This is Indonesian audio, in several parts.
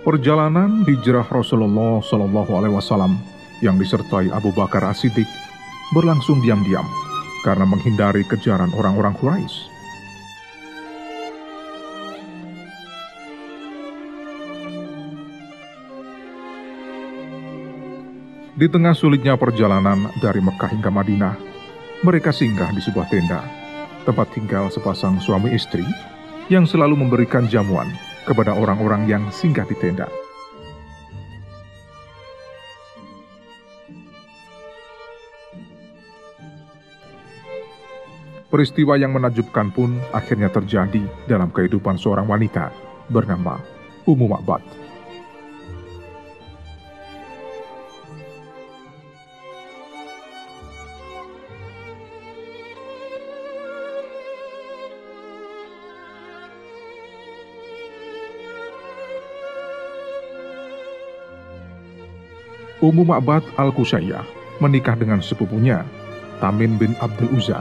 Perjalanan hijrah Rasulullah Shallallahu Alaihi Wasallam yang disertai Abu Bakar As-Siddiq berlangsung diam-diam karena menghindari kejaran orang-orang Quraisy. Di tengah sulitnya perjalanan dari Mekah hingga Madinah, mereka singgah di sebuah tenda, tempat tinggal sepasang suami istri yang selalu memberikan jamuan kepada orang-orang yang singgah di tenda. Peristiwa yang menakjubkan pun akhirnya terjadi dalam kehidupan seorang wanita bernama Ummu Ma'bad. Ummu Ma'bad Al-Qusayyah menikah dengan sepupunya, Tamim bin Abdul Uzza.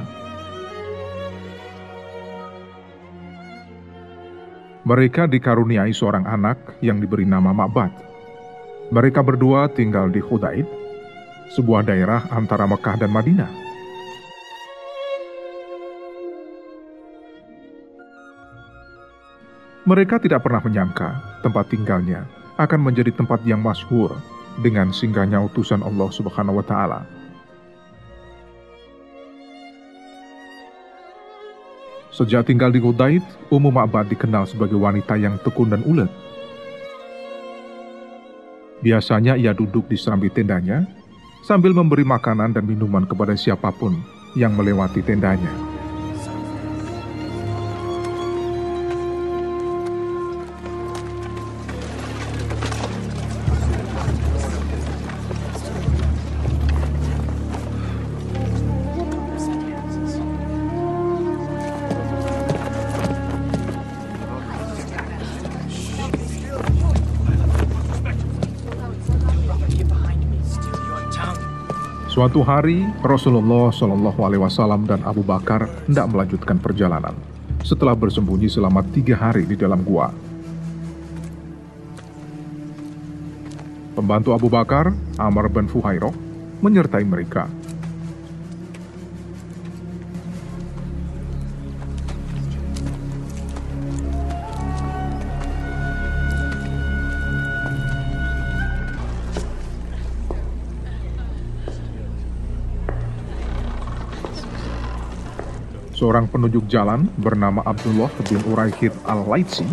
Mereka dikaruniai seorang anak yang diberi nama Ma'bad. Mereka berdua tinggal di Hudaid, sebuah daerah antara Mekah dan Madinah. Mereka tidak pernah menyangka tempat tinggalnya akan menjadi tempat yang masyhur dengan singgahnya utusan Allah Subhanahu wa taala. Sejak tinggal di Hudaid, Ummu Ma'bad dikenal sebagai wanita yang tekun dan ulet. Biasanya ia duduk di serambi tendanya sambil memberi makanan dan minuman kepada siapa pun yang melewati tendanya. Suatu hari, Rasulullah Shallallahu Alaihi Wasallam dan Abu Bakar hendak melanjutkan perjalanan setelah bersembunyi selama tiga hari di dalam gua. Pembantu Abu Bakar, Amr bin Fuhairoh, menyertai mereka. Seorang penunjuk jalan bernama Abdullah bin Uraihid al-Laitsi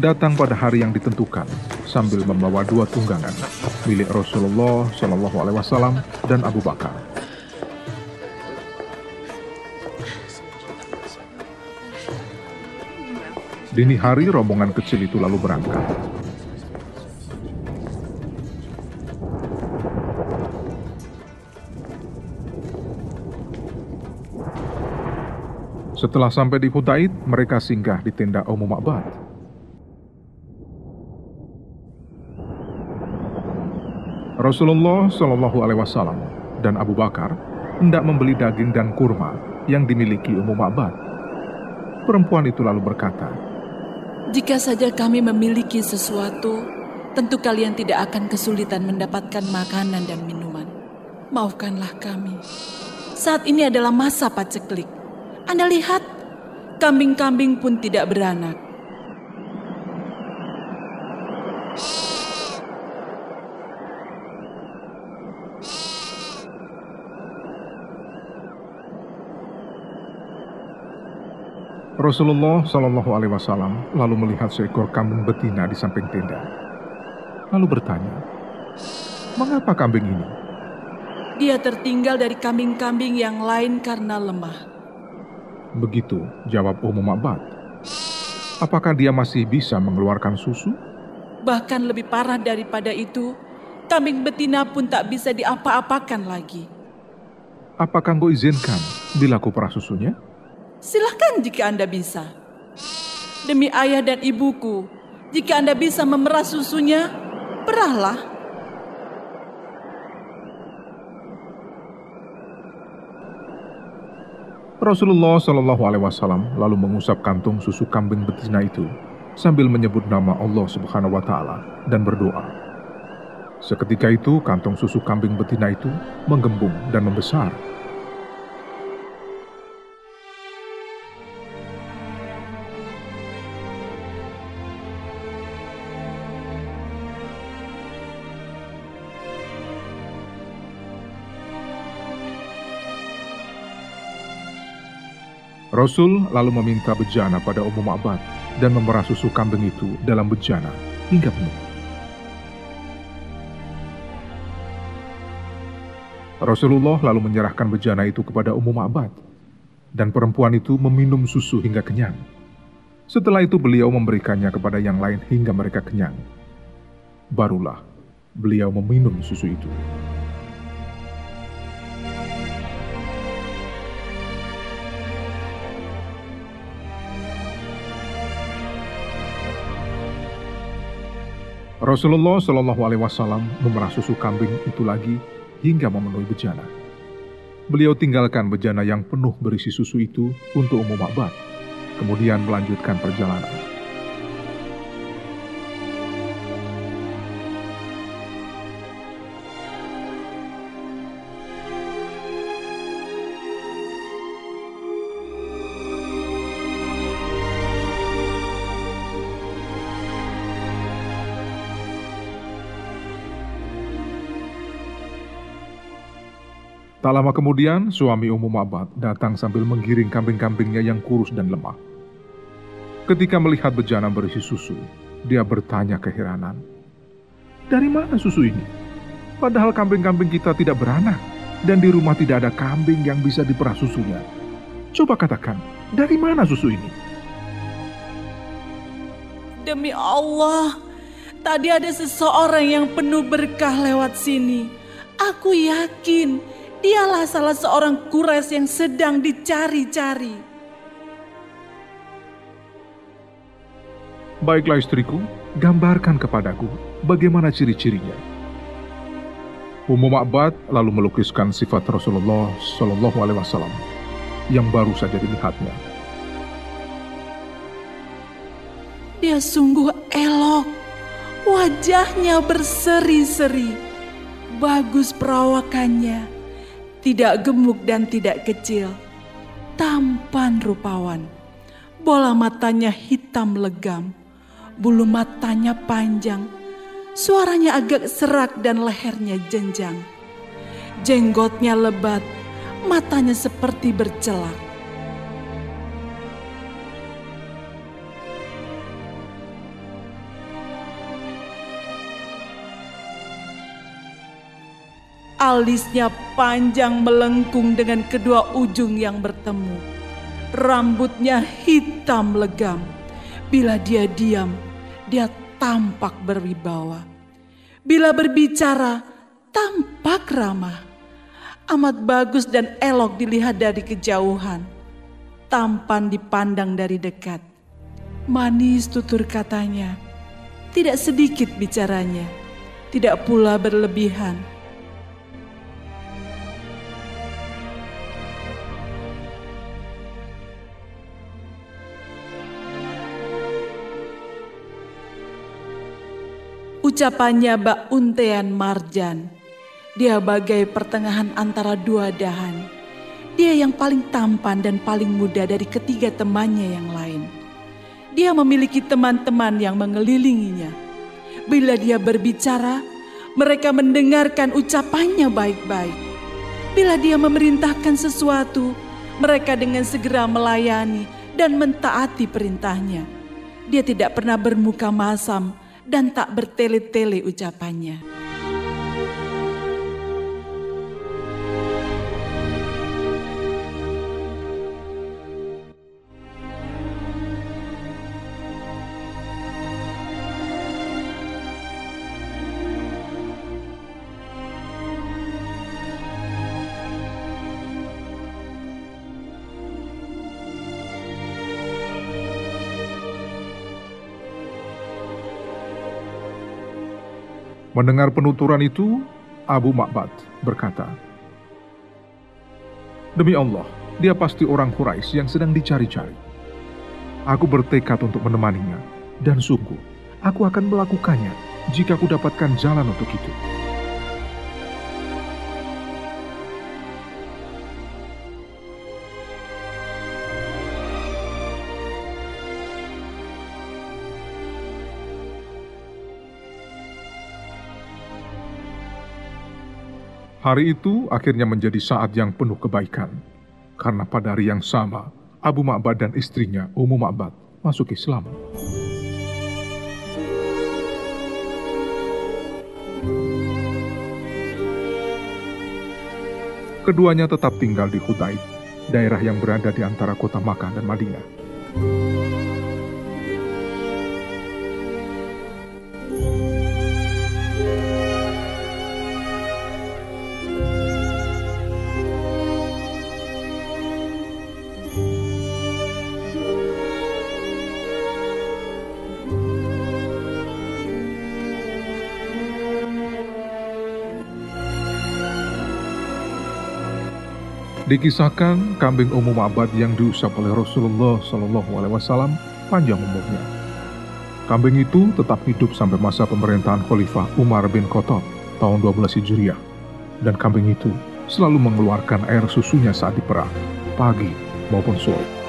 datang pada hari yang ditentukan sambil membawa dua tunggangan milik Rasulullah Shallallahu Alaihi Wasallam dan Abu Bakar. Dini hari rombongan kecil itu lalu berangkat. Setelah sampai di Hudaid, mereka singgah di tenda Ummu Ma'bad. Rasulullah Shallallahu Alaihi Wasallam dan Abu Bakar hendak membeli daging dan kurma yang dimiliki Ummu Ma'bad. Perempuan itu lalu berkata, Jika saja kami memiliki sesuatu, tentu kalian tidak akan kesulitan mendapatkan makanan dan minuman. Maafkanlah kami. Saat ini adalah masa paceklik. Anda lihat, kambing-kambing pun tidak beranak. Rasulullah Shallallahu Alaihi Wasallam lalu melihat seekor kambing betina di samping tenda. Lalu bertanya, mengapa kambing ini? Dia tertinggal dari kambing-kambing yang lain karena lemah. Begitu jawab Ummu Ma'bad. Apakah dia masih bisa mengeluarkan susu? Bahkan lebih parah daripada itu, kambing betina pun tak bisa diapa-apakan lagi. Apakah engkau izinkan bila aku perah susunya? Silahkan jika Anda bisa. Demi ayah dan ibuku, jika Anda bisa memerah susunya, perahlah. Rasulullah Shallallahu Alaihi Wasallam lalu mengusap kantung susu kambing betina itu sambil menyebut nama Allah Subhanahu wa taala dan berdoa. Seketika itu kantong susu kambing betina itu menggembung dan membesar. Rasul lalu meminta bejana pada umum abad dan memerah susu kambing itu dalam bejana hingga penuh. Rasulullah lalu menyerahkan bejana itu kepada umum abad, dan perempuan itu meminum susu hingga kenyang. Setelah itu beliau memberikannya kepada yang lain hingga mereka kenyang. Barulah beliau meminum susu itu. Rasulullah Shallallahu Alaihi Wasallam memerah susu kambing itu lagi hingga memenuhi bejana. Beliau tinggalkan bejana yang penuh berisi susu itu untuk umum abad, kemudian melanjutkan perjalanan. Tak lama kemudian, suami umum Abad datang sambil menggiring kambing-kambingnya yang kurus dan lemah. Ketika melihat bejana berisi susu, dia bertanya keheranan, "Dari mana susu ini? Padahal kambing-kambing kita tidak beranak, dan di rumah tidak ada kambing yang bisa diperah susunya. Coba katakan, dari mana susu ini?" Demi Allah, tadi ada seseorang yang penuh berkah lewat sini. Aku yakin Dialah salah seorang kures yang sedang dicari-cari. Baiklah istriku, gambarkan kepadaku bagaimana ciri-cirinya. Umum Abad lalu melukiskan sifat Rasulullah Shallallahu Alaihi Wasallam yang baru saja dilihatnya. Dia sungguh elok, wajahnya berseri-seri, bagus perawakannya tidak gemuk dan tidak kecil, tampan rupawan. Bola matanya hitam legam, bulu matanya panjang, suaranya agak serak dan lehernya jenjang. Jenggotnya lebat, matanya seperti bercelak. Alisnya panjang melengkung dengan kedua ujung yang bertemu. Rambutnya hitam legam. Bila dia diam, dia tampak berwibawa. Bila berbicara, tampak ramah. Amat bagus dan elok dilihat dari kejauhan. Tampan dipandang dari dekat. Manis tutur katanya. Tidak sedikit bicaranya. Tidak pula berlebihan Ucapannya bak untean marjan. Dia bagai pertengahan antara dua dahan. Dia yang paling tampan dan paling muda dari ketiga temannya yang lain. Dia memiliki teman-teman yang mengelilinginya. Bila dia berbicara, mereka mendengarkan ucapannya baik-baik. Bila dia memerintahkan sesuatu, mereka dengan segera melayani dan mentaati perintahnya. Dia tidak pernah bermuka masam dan tak bertele-tele ucapannya. Mendengar penuturan itu, Abu Ma'bad berkata, Demi Allah, dia pasti orang Quraisy yang sedang dicari-cari. Aku bertekad untuk menemaninya, Dan sungguh, aku akan melakukannya jika aku dapatkan jalan untuk itu. Hari itu akhirnya menjadi saat yang penuh kebaikan, karena pada hari yang sama, Abu Ma'bad dan istrinya, Ummu Ma'bad, masuk Islam. Keduanya tetap tinggal di Hudaib, daerah yang berada di antara kota Makkah dan Madinah. Dikisahkan kambing umum abad yang diusap oleh Rasulullah Shallallahu Alaihi Wasallam panjang umurnya. Kambing itu tetap hidup sampai masa pemerintahan Khalifah Umar bin Khattab tahun 12 Hijriah. Dan kambing itu selalu mengeluarkan air susunya saat diperah, pagi maupun sore.